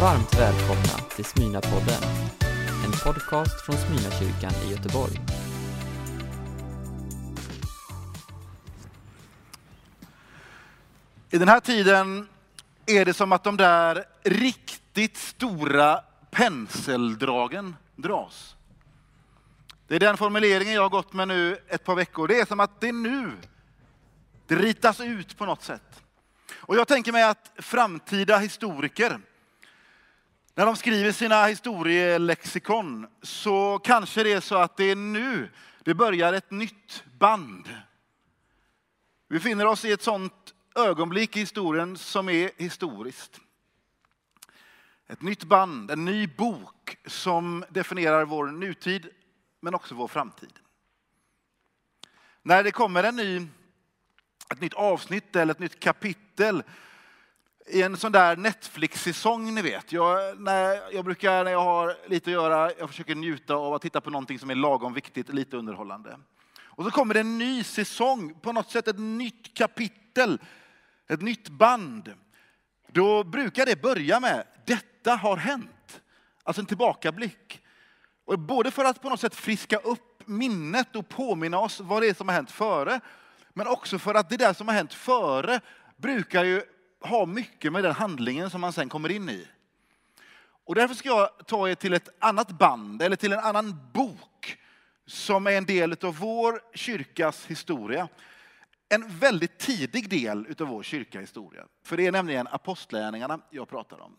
Varmt välkomna till Smyrnapodden, en podcast från Smyrnakyrkan i Göteborg. I den här tiden är det som att de där riktigt stora penseldragen dras. Det är den formuleringen jag har gått med nu ett par veckor. Det är som att det är nu det ritas ut på något sätt. Och jag tänker mig att framtida historiker, när de skriver sina historielexikon, så kanske det är så att det är nu det börjar ett nytt band. Vi befinner oss i ett sånt ögonblick i historien som är historiskt. Ett nytt band, en ny bok som definierar vår nutid men också vår framtid. När det kommer en ny, ett nytt avsnitt eller ett nytt kapitel i en sån där Netflix-säsong ni vet. Jag, när, jag brukar när jag har lite att göra, jag försöker njuta av att titta på någonting som är lagom viktigt, lite underhållande. Och så kommer det en ny säsong, på något sätt ett nytt kapitel, ett nytt band. Då brukar det börja med, detta har hänt. Alltså en tillbakablick. Och både för att på något sätt friska upp minnet och påminna oss vad det är som har hänt före, men också för att det där som har hänt före brukar ju ha mycket med den handlingen som man sen kommer in i. Och därför ska jag ta er till ett annat band, eller till en annan bok, som är en del av vår kyrkas historia. En väldigt tidig del av vår kyrkahistoria. För det är nämligen apostlärningarna jag pratar om.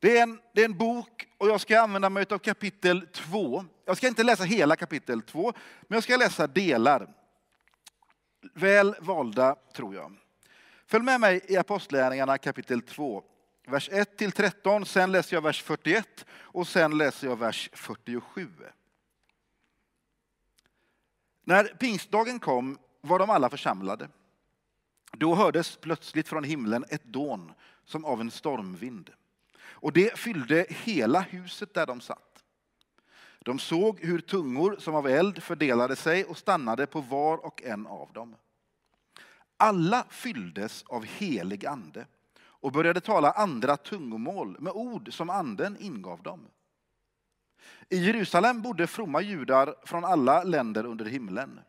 Det är, en, det är en bok och jag ska använda mig av kapitel 2. Jag ska inte läsa hela kapitel 2, men jag ska läsa delar. Väl valda, tror jag. Följ med mig i Apostlärningarna kapitel 2, vers 1 till 13. Sen läser jag vers 41 och sen läser jag vers 47. När pingstdagen kom var de alla församlade. Då hördes plötsligt från himlen ett dån som av en stormvind. Och det fyllde hela huset där de satt. De såg hur tungor som av eld fördelade sig och stannade på var och en av dem. Alla fylldes av helig ande och började tala andra tungomål med ord som anden ingav dem. I Jerusalem bodde fromma judar från alla länder under himlen.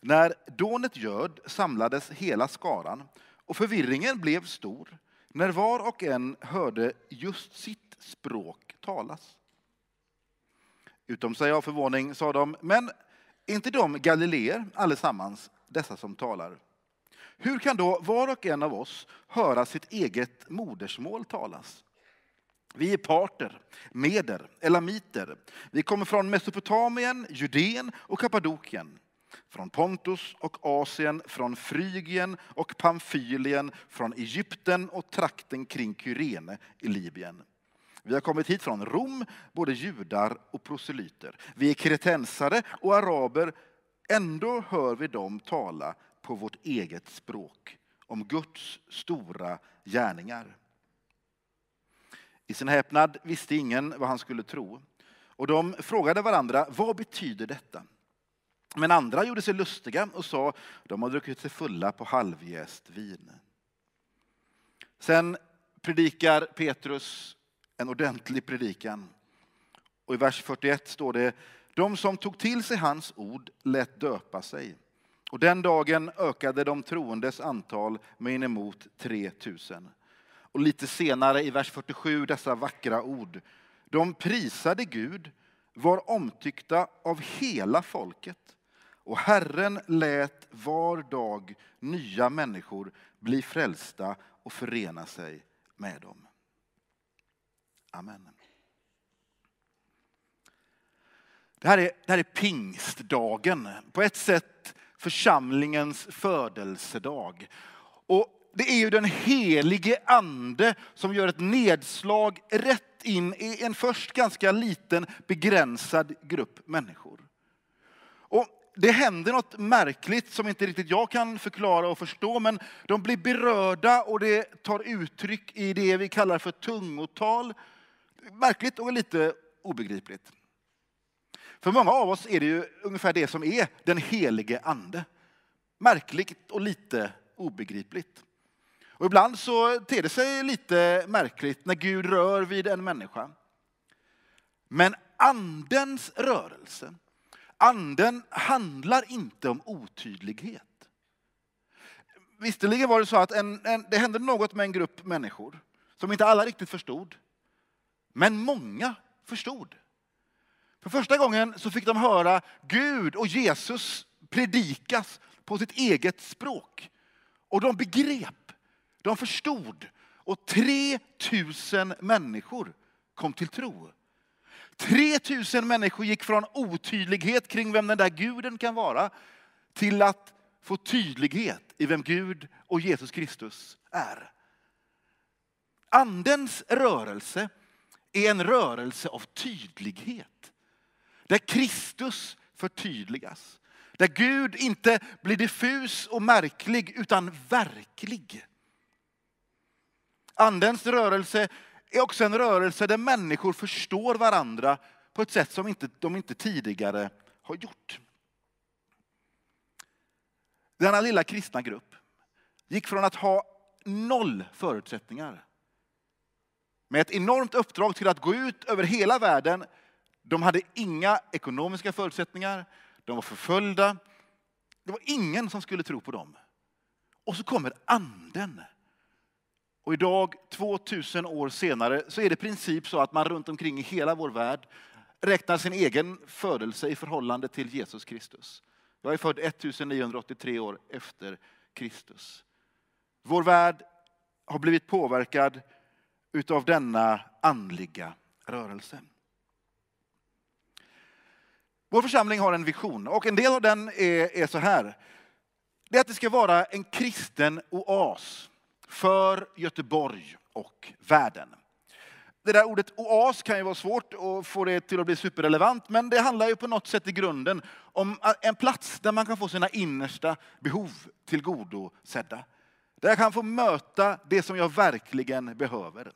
När dånet göd samlades hela skaran och förvirringen blev stor när var och en hörde just sitt språk talas. Utom sig av förvåning sa de, men inte de galileer allesammans, dessa som talar? Hur kan då var och en av oss höra sitt eget modersmål talas? Vi är parter, meder, elamiter. Vi kommer från Mesopotamien, Judeen och Kappadokien från Pontus och Asien, från Frygien och Pamfylien, från Egypten och trakten kring Kyrene i Libyen. Vi har kommit hit från Rom, både judar och proselyter. Vi är kretensare och araber. Ändå hör vi dem tala på vårt eget språk om Guds stora gärningar. I sin häpnad visste ingen vad han skulle tro. Och de frågade varandra, vad betyder detta? Men andra gjorde sig lustiga och sa, de har druckit sig fulla på halvjäst vin. Sen predikar Petrus en ordentlig predikan. Och i vers 41 står det, de som tog till sig hans ord lät döpa sig. Och den dagen ökade de troendes antal med inemot 3000. Och lite senare i vers 47 dessa vackra ord. De prisade Gud, var omtyckta av hela folket. Och Herren lät var dag nya människor bli frälsta och förena sig med dem. Amen. Det här är, det här är pingstdagen. På ett sätt församlingens födelsedag. Och det är ju den helige ande som gör ett nedslag rätt in i en först ganska liten begränsad grupp människor. Och det händer något märkligt som inte riktigt jag kan förklara och förstå, men de blir berörda och det tar uttryck i det vi kallar för tungotal. Märkligt och lite obegripligt. För många av oss är det ju ungefär det som är den helige ande. Märkligt och lite obegripligt. Och ibland så ter det sig lite märkligt när Gud rör vid en människa. Men andens rörelse, anden handlar inte om otydlighet. Visserligen var det så att en, en, det hände något med en grupp människor som inte alla riktigt förstod. Men många förstod. För första gången så fick de höra Gud och Jesus predikas på sitt eget språk. Och de begrep, de förstod. Och 3000 människor kom till tro. 3000 människor gick från otydlighet kring vem den där guden kan vara till att få tydlighet i vem Gud och Jesus Kristus är. Andens rörelse är en rörelse av tydlighet. Där Kristus förtydligas. Där Gud inte blir diffus och märklig utan verklig. Andens rörelse är också en rörelse där människor förstår varandra på ett sätt som inte, de inte tidigare har gjort. Denna lilla kristna grupp gick från att ha noll förutsättningar med ett enormt uppdrag till att gå ut över hela världen. De hade inga ekonomiska förutsättningar, de var förföljda. Det var ingen som skulle tro på dem. Och så kommer anden. Och idag, 2000 år senare, så är det i princip så att man runt omkring i hela vår värld räknar sin egen födelse i förhållande till Jesus Kristus. Jag är född 1983 år efter Kristus. Vår värld har blivit påverkad utav denna andliga rörelse. Vår församling har en vision och en del av den är, är så här. Det är att det ska vara en kristen oas för Göteborg och världen. Det där ordet oas kan ju vara svårt att få det till att bli superrelevant, men det handlar ju på något sätt i grunden om en plats där man kan få sina innersta behov tillgodosedda. Där jag kan få möta det som jag verkligen behöver.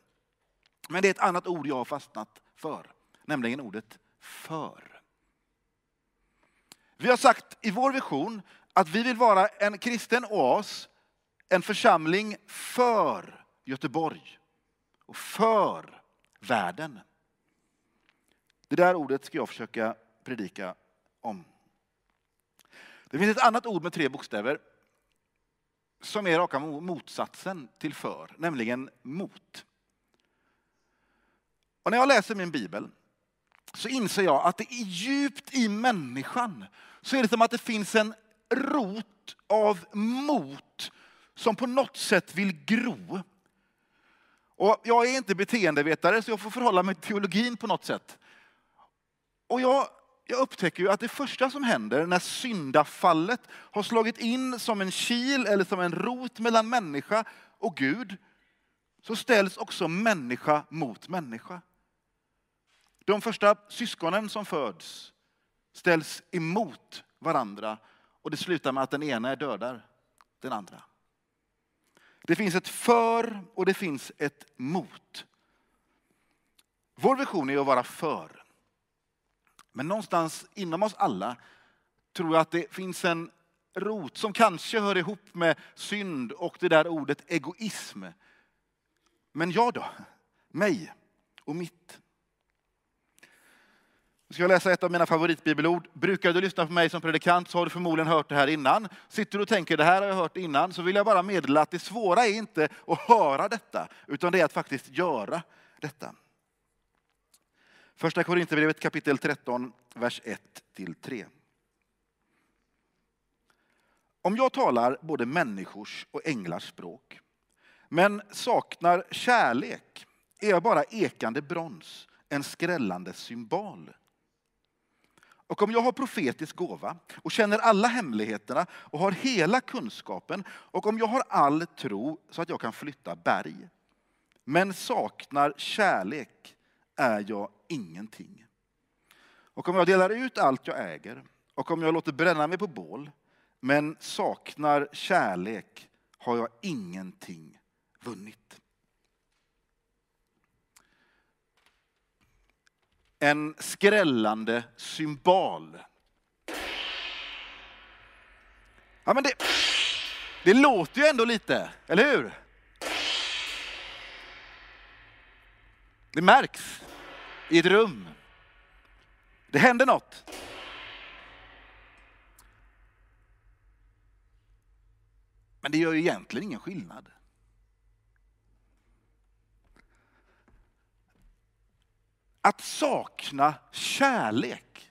Men det är ett annat ord jag har fastnat för, nämligen ordet för. Vi har sagt i vår vision att vi vill vara en kristen oas, en församling för Göteborg och för världen. Det där ordet ska jag försöka predika om. Det finns ett annat ord med tre bokstäver som är raka motsatsen till för, nämligen mot. Och när jag läser min bibel så inser jag att det är djupt i människan så är det som att det finns en rot av mot som på något sätt vill gro. Och jag är inte beteendevetare så jag får förhålla mig till teologin på något sätt. Och jag, jag upptäcker ju att det första som händer när syndafallet har slagit in som en kil eller som en rot mellan människa och Gud så ställs också människa mot människa. De första syskonen som föds ställs emot varandra och det slutar med att den ena dödar den andra. Det finns ett för och det finns ett mot. Vår vision är att vara för. Men någonstans inom oss alla tror jag att det finns en rot som kanske hör ihop med synd och det där ordet egoism. Men jag då? Mig och mitt. Nu ska jag läsa ett av mina favoritbibelord. Brukar du lyssna på mig som predikant så har du förmodligen hört det här innan. Sitter du och tänker det här har jag hört innan så vill jag bara meddela att det svåra är inte att höra detta utan det är att faktiskt göra detta. Första Korinthierbrevet kapitel 13, vers 1-3. Om jag talar både människors och änglars språk men saknar kärlek är jag bara ekande brons, en skrällande symbol. Och om jag har profetisk gåva och känner alla hemligheterna och har hela kunskapen och om jag har all tro så att jag kan flytta berg men saknar kärlek är jag ingenting. Och om jag delar ut allt jag äger och om jag låter bränna mig på bål men saknar kärlek har jag ingenting vunnit. en skrällande symbol. Ja, men det, det låter ju ändå lite, eller hur? Det märks i ett rum. Det händer något. Men det gör ju egentligen ingen skillnad. Att sakna kärlek.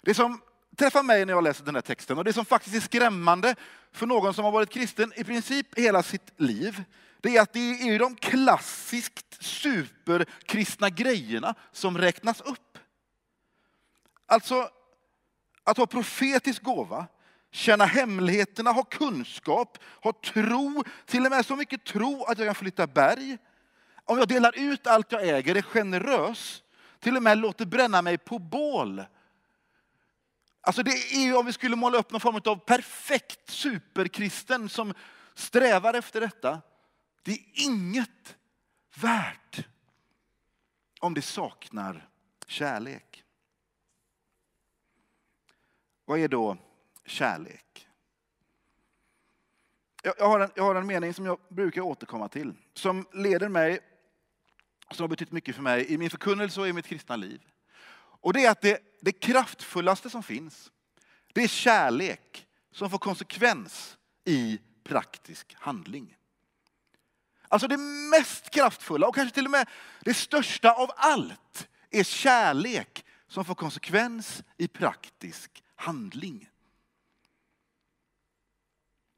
Det som träffar mig när jag läser den här texten och det som faktiskt är skrämmande för någon som har varit kristen i princip hela sitt liv, det är att det är de klassiskt superkristna grejerna som räknas upp. Alltså, att ha profetisk gåva, känna hemligheterna, ha kunskap, ha tro, till och med så mycket tro att jag kan flytta berg. Om jag delar ut allt jag äger, är generös, till och med låter bränna mig på bål. Alltså det är ju om vi skulle måla upp någon form av perfekt superkristen som strävar efter detta. Det är inget värt om det saknar kärlek. Vad är då kärlek? Jag har, en, jag har en mening som jag brukar återkomma till, som leder mig, som har betytt mycket för mig i min förkunnelse och i mitt kristna liv. Och det är att det, det kraftfullaste som finns, det är kärlek som får konsekvens i praktisk handling. Alltså det mest kraftfulla och kanske till och med det största av allt är kärlek som får konsekvens i praktisk handling.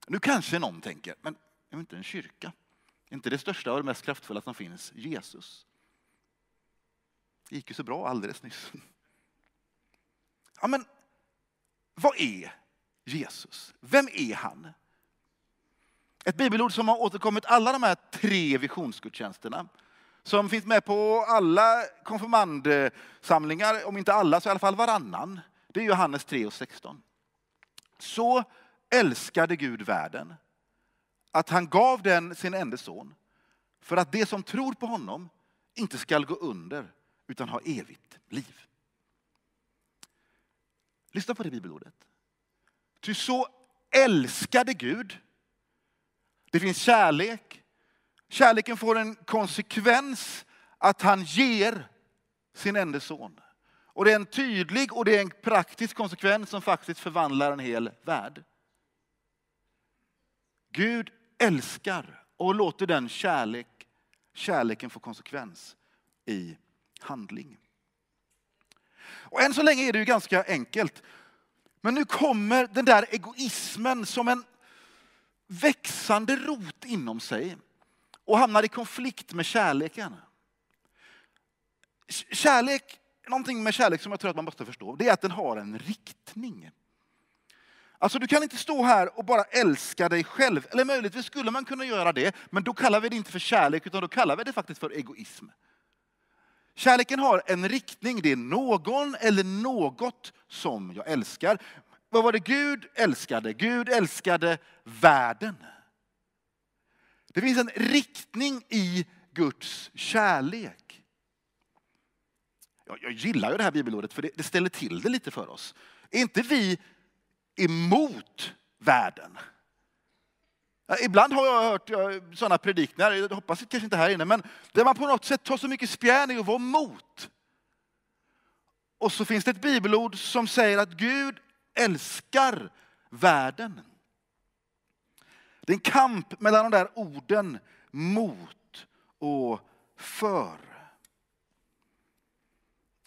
Nu kanske någon tänker, men är inte en kyrka? Inte det största och det mest kraftfulla som finns Jesus? Det gick ju så bra alldeles nyss. Ja, men vad är Jesus? Vem är han? Ett bibelord som har återkommit alla de här tre visionsgudstjänsterna. Som finns med på alla konfirmandsamlingar, om inte alla så i alla fall varannan. Det är Johannes 3 och 16. Så älskade Gud världen att han gav den sin enda son för att det som tror på honom inte skall gå under utan ha evigt liv. Lyssna på det bibelordet. Ty så älskade Gud. Det finns kärlek. Kärleken får en konsekvens att han ger sin enda son. Och det är en tydlig och det är en praktisk konsekvens som faktiskt förvandlar en hel värld. Gud älskar och låter den kärlek, kärleken få konsekvens i handling. Och än så länge är det ju ganska enkelt. Men nu kommer den där egoismen som en växande rot inom sig och hamnar i konflikt med kärleken. Kärlek, någonting med kärlek som jag tror att man måste förstå, det är att den har en riktning. Alltså du kan inte stå här och bara älska dig själv. Eller möjligtvis skulle man kunna göra det, men då kallar vi det inte för kärlek utan då kallar vi det faktiskt för egoism. Kärleken har en riktning, det är någon eller något som jag älskar. Vad var det Gud älskade? Gud älskade världen. Det finns en riktning i Guds kärlek. Jag, gillar ju det här bibelordet för det ställer till det lite för oss. Är inte vi emot världen? Ibland har jag hört eh, sådana predikningar, jag hoppas kanske inte här inne, men där man på något sätt tar så mycket spjärn i att vara emot. Och så finns det ett bibelord som säger att Gud älskar världen. Det är en kamp mellan de där orden mot och för.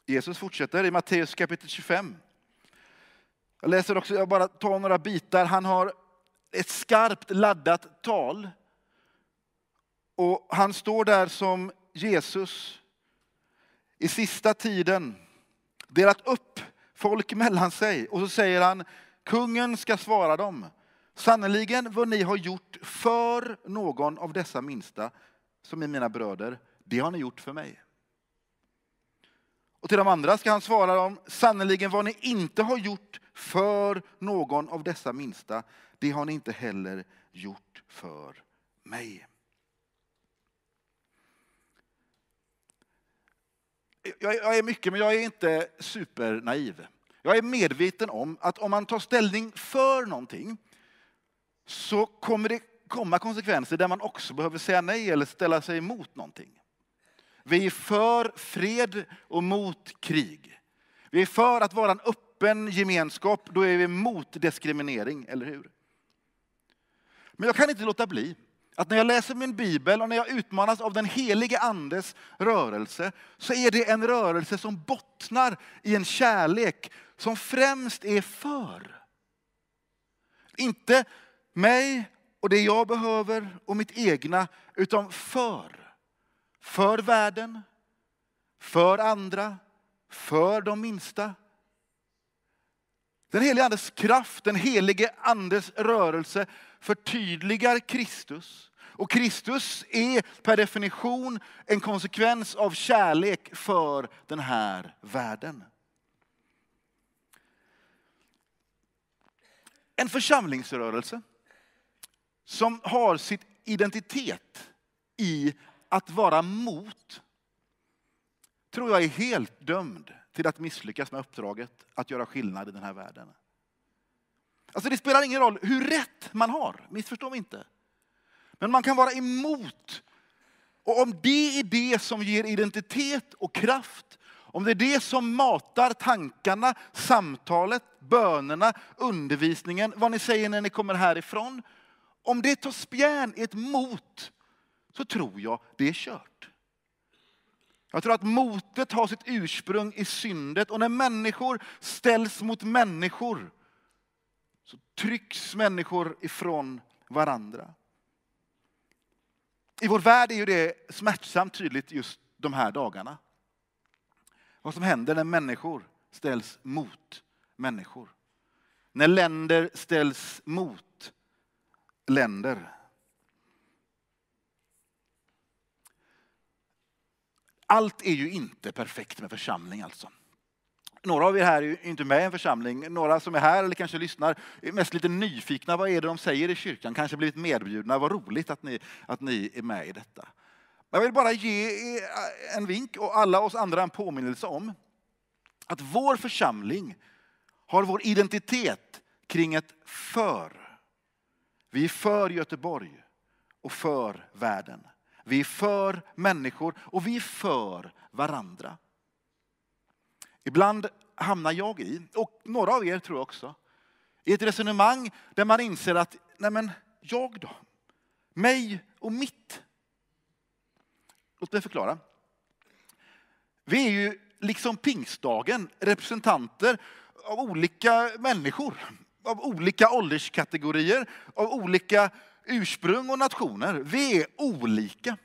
Jesus fortsätter i Matteus kapitel 25. Jag läser också, jag bara tar några bitar. Han har ett skarpt laddat tal. Och han står där som Jesus i sista tiden delat upp folk mellan sig. Och så säger han, kungen ska svara dem. Sannerligen vad ni har gjort för någon av dessa minsta, som är mina bröder, det har ni gjort för mig. Och till de andra ska han svara dem, sannerligen vad ni inte har gjort för någon av dessa minsta, det har ni inte heller gjort för mig. Jag är mycket, men jag är inte supernaiv. Jag är medveten om att om man tar ställning för någonting så kommer det komma konsekvenser där man också behöver säga nej eller ställa sig emot någonting. Vi är för fred och mot krig. Vi är för att vara en öppen öppen gemenskap, då är vi mot diskriminering, eller hur? Men jag kan inte låta bli att när jag läser min bibel och när jag utmanas av den helige andes rörelse, så är det en rörelse som bottnar i en kärlek som främst är för. Inte mig och det jag behöver och mitt egna, utan för. För världen, för andra, för de minsta. Den helige Andes kraft, den helige Andes rörelse förtydligar Kristus. Och Kristus är per definition en konsekvens av kärlek för den här världen. En församlingsrörelse som har sitt identitet i att vara mot, tror jag är helt dömd till att misslyckas med uppdraget att göra skillnad i den här världen. Alltså det spelar ingen roll hur rätt man har, missförstå mig inte. Men man kan vara emot. Och om det är det som ger identitet och kraft, om det är det som matar tankarna, samtalet, bönerna, undervisningen, vad ni säger när ni kommer härifrån. Om det tar spjärn i ett mot, så tror jag det är kört. Jag tror att motet har sitt ursprung i syndet och när människor ställs mot människor så trycks människor ifrån varandra. I vår värld är ju det smärtsamt tydligt just de här dagarna. Vad som händer när människor ställs mot människor. När länder ställs mot länder. Allt är ju inte perfekt med församling alltså. Några av er här är inte med i en församling. Några som är här eller kanske lyssnar är mest lite nyfikna. Vad är det de säger i kyrkan? Kanske blivit medbjudna. Vad roligt att ni, att ni är med i detta. Jag vill bara ge en vink och alla oss andra en påminnelse om att vår församling har vår identitet kring ett för. Vi är för Göteborg och för världen. Vi är för människor och vi är för varandra. Ibland hamnar jag i, och några av er tror jag också, i ett resonemang där man inser att, nej men jag då? Mig och mitt? Låt mig förklara. Vi är ju liksom pingstdagen representanter av olika människor, av olika ålderskategorier, av olika ursprung och nationer. Vi är olika.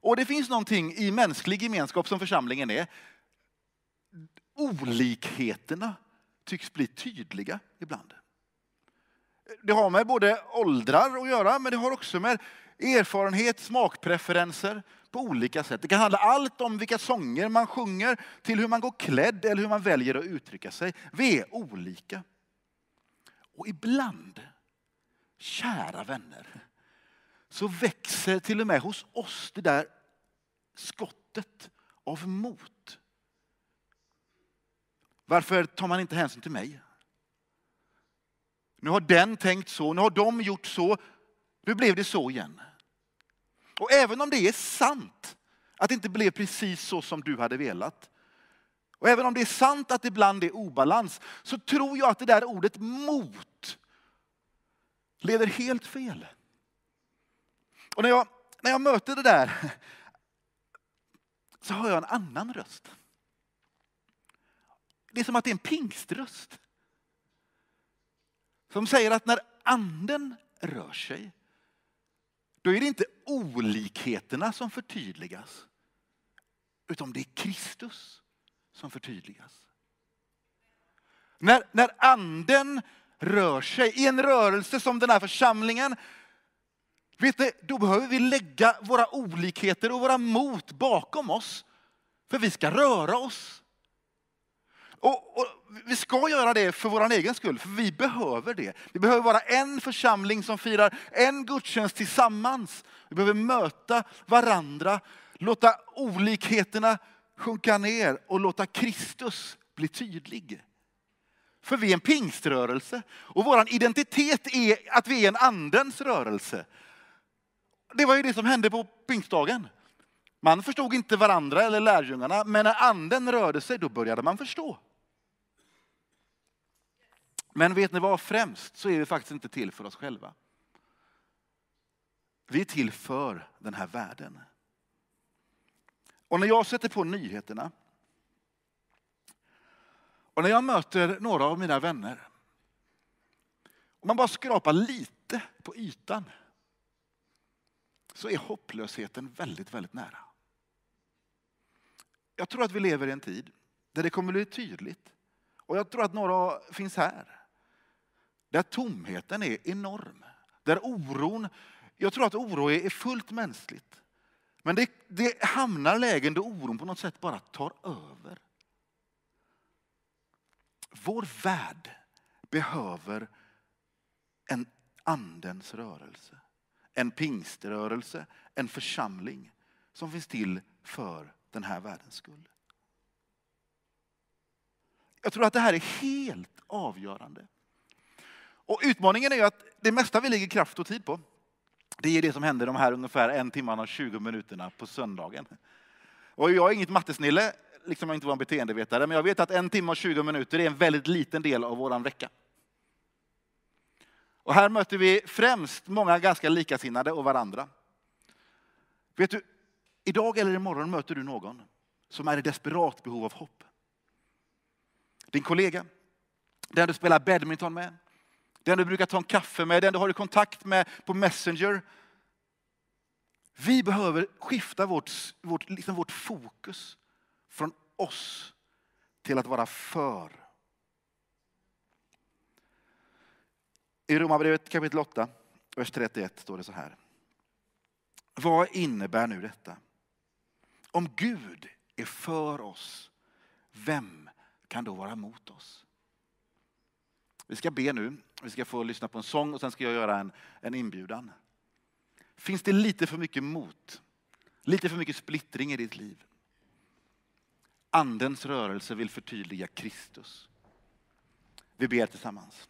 Och det finns någonting i mänsklig gemenskap som församlingen är. Olikheterna tycks bli tydliga ibland. Det har med både åldrar att göra, men det har också med erfarenhet, smakpreferenser på olika sätt. Det kan handla allt om vilka sånger man sjunger till hur man går klädd eller hur man väljer att uttrycka sig. Vi är olika. Och ibland, kära vänner, så växer till och med hos oss det där skottet av mot. Varför tar man inte hänsyn till mig? Nu har den tänkt så, nu har de gjort så, nu blev det så igen. Och även om det är sant att det inte blev precis så som du hade velat. Och även om det är sant att det ibland är obalans så tror jag att det där ordet mot leder helt fel. Och när jag, när jag möter det där så hör jag en annan röst. Det är som att det är en pingströst. Som säger att när anden rör sig då är det inte olikheterna som förtydligas. Utan det är Kristus som förtydligas. När, när anden rör sig i en rörelse som den här församlingen, vet ni, då behöver vi lägga våra olikheter och våra mot bakom oss. För vi ska röra oss. Och, och, vi ska göra det för vår egen skull, för vi behöver det. Vi behöver vara en församling som firar en gudstjänst tillsammans. Vi behöver möta varandra, låta olikheterna sjunka ner och låta Kristus bli tydlig. För vi är en pingströrelse och vår identitet är att vi är en andens rörelse. Det var ju det som hände på pingstdagen. Man förstod inte varandra eller lärjungarna, men när anden rörde sig då började man förstå. Men vet ni vad, främst så är vi faktiskt inte till för oss själva. Vi är till för den här världen. Och när jag sätter på nyheterna och när jag möter några av mina vänner, om man bara skrapar lite på ytan, så är hopplösheten väldigt, väldigt nära. Jag tror att vi lever i en tid där det kommer bli tydligt. Och jag tror att några finns här. Där tomheten är enorm. Där oron, jag tror att oro är fullt mänskligt. Men det, det hamnar lägen där oron på något sätt bara tar över. Vår värld behöver en andens rörelse. En pingströrelse, en församling som finns till för den här världens skull. Jag tror att det här är helt avgörande. Och utmaningen är ju att det mesta vi lägger kraft och tid på, det är det som händer de här ungefär en timme och 20 minuterna på söndagen. Och jag är inget mattesnille, liksom jag inte var en beteendevetare, men jag vet att en timme och 20 minuter är en väldigt liten del av våran vecka. Och här möter vi främst många ganska likasinnade och varandra. Vet du, idag eller imorgon möter du någon som är i desperat behov av hopp. Din kollega, den du spelar badminton med, den du brukar ta en kaffe med, den du har i kontakt med på Messenger. Vi behöver skifta vårt, vårt, liksom vårt fokus från oss till att vara för. I Romarbrevet kapitel 8, vers 31 står det så här. Vad innebär nu detta? Om Gud är för oss, vem kan då vara mot oss? Vi ska be nu, vi ska få lyssna på en sång och sen ska jag göra en, en inbjudan. Finns det lite för mycket mot? Lite för mycket splittring i ditt liv? Andens rörelse vill förtydliga Kristus. Vi ber tillsammans.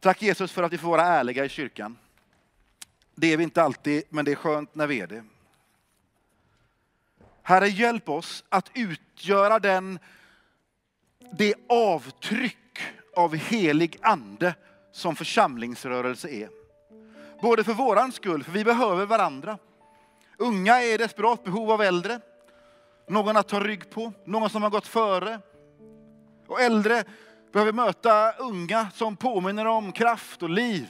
Tack Jesus för att vi får vara ärliga i kyrkan. Det är vi inte alltid, men det är skönt när vi är det. Herre, hjälp oss att utgöra den, det avtryck av helig ande som församlingsrörelse är. Både för våran skull, för vi behöver varandra. Unga är i desperat behov av äldre. Någon att ta rygg på, någon som har gått före. Och äldre behöver möta unga som påminner om kraft och liv.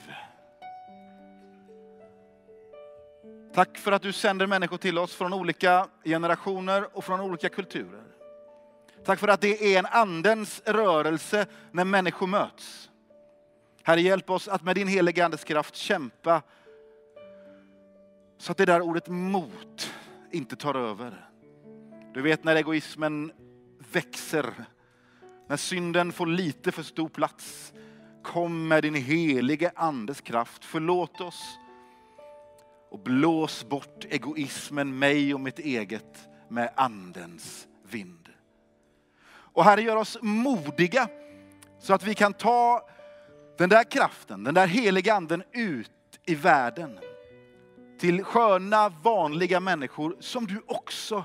Tack för att du sänder människor till oss från olika generationer och från olika kulturer. Tack för att det är en andens rörelse när människor möts. Herre, hjälp oss att med din heliga andes kraft kämpa så att det där ordet mot inte tar över. Du vet när egoismen växer, när synden får lite för stor plats. Kom med din helige andes kraft, förlåt oss och blås bort egoismen, mig och mitt eget med andens vind. Och Herre, gör oss modiga så att vi kan ta den där kraften, den där heliga anden ut i världen. Till sköna, vanliga människor som du också